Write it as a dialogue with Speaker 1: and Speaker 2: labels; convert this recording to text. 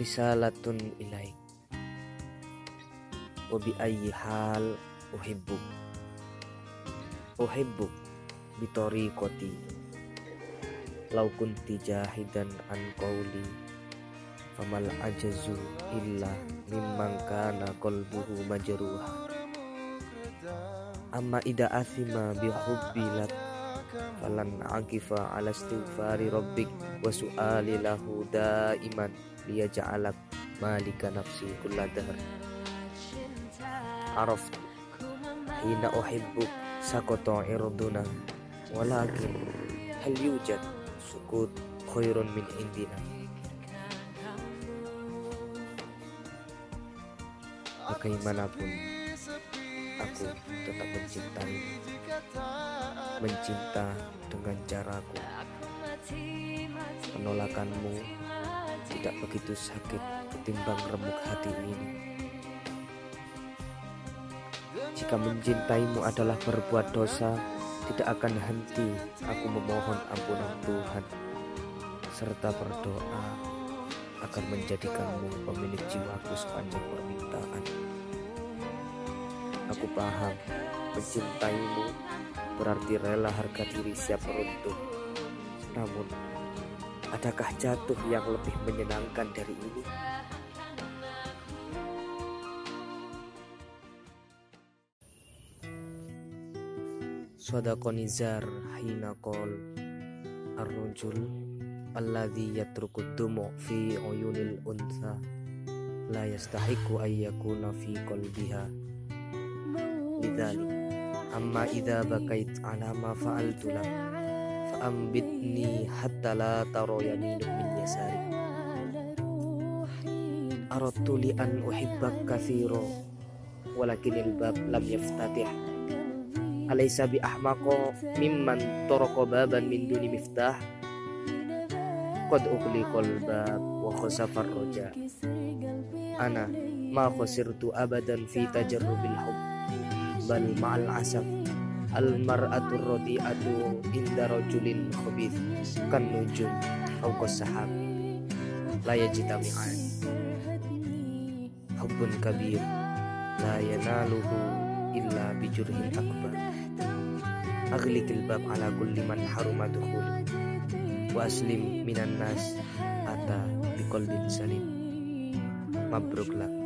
Speaker 1: risalatun ilaik. Wa bi ayyi hal uhibbuk uhibbuk bi tariqati. Law kunti jahidan an qawli famal ajazu illa mimman kana qalbuhu majruha. Amma ida asima bi hubbilat falan akifa ala istighfari rabbik wa su'ali lahu daiman liyaj'alak malika nafsi kulla dahr. Araf hina uhibbuk sakoto irduna walakin hal yujad sukut khairun min indina. Bagaimanapun aku tetap mencintai mencinta dengan caraku. Penolakanmu tidak begitu sakit ketimbang remuk hati ini. Jika mencintaimu adalah berbuat dosa tidak akan henti aku memohon ampunan Tuhan. Serta berdoa agar menjadikanmu pemilik jiwaku sepanjang permintaan. Aku paham, mencintaimu berarti rela harga diri siap meruntuh. Namun, adakah jatuh yang lebih menyenangkan dari ini? Sadakonizar hina kol ar-rujul alladhi yatruku dumu fi uyunil untha la yastahiku ayyakuna fi qalbiha lidzalik amma idza bakait ala ma fa'altu lak fa'ambitni hatta la taro yaminu min yasari. Aradtu li an uhibbak kathiro walakinil bab lam yaftatih alaysa bi ahmaqo mimman taraka baban min duni miftah. Qad ughliqal bab wa khasafar roja. Ana ma khasirtu abadan fi tajarrubil hub bal ma'al asaf al mar'atu radi'atu inda rajulin khabith. Kan nujum aw sahab. La yajtami'an hubbun kabir. La yanaluhu illa bijurhin akbar. Aghliqil bab ala kulli man haruma dukhul. Wa aslim minan nas ata biqalbin salim. Mabruk lak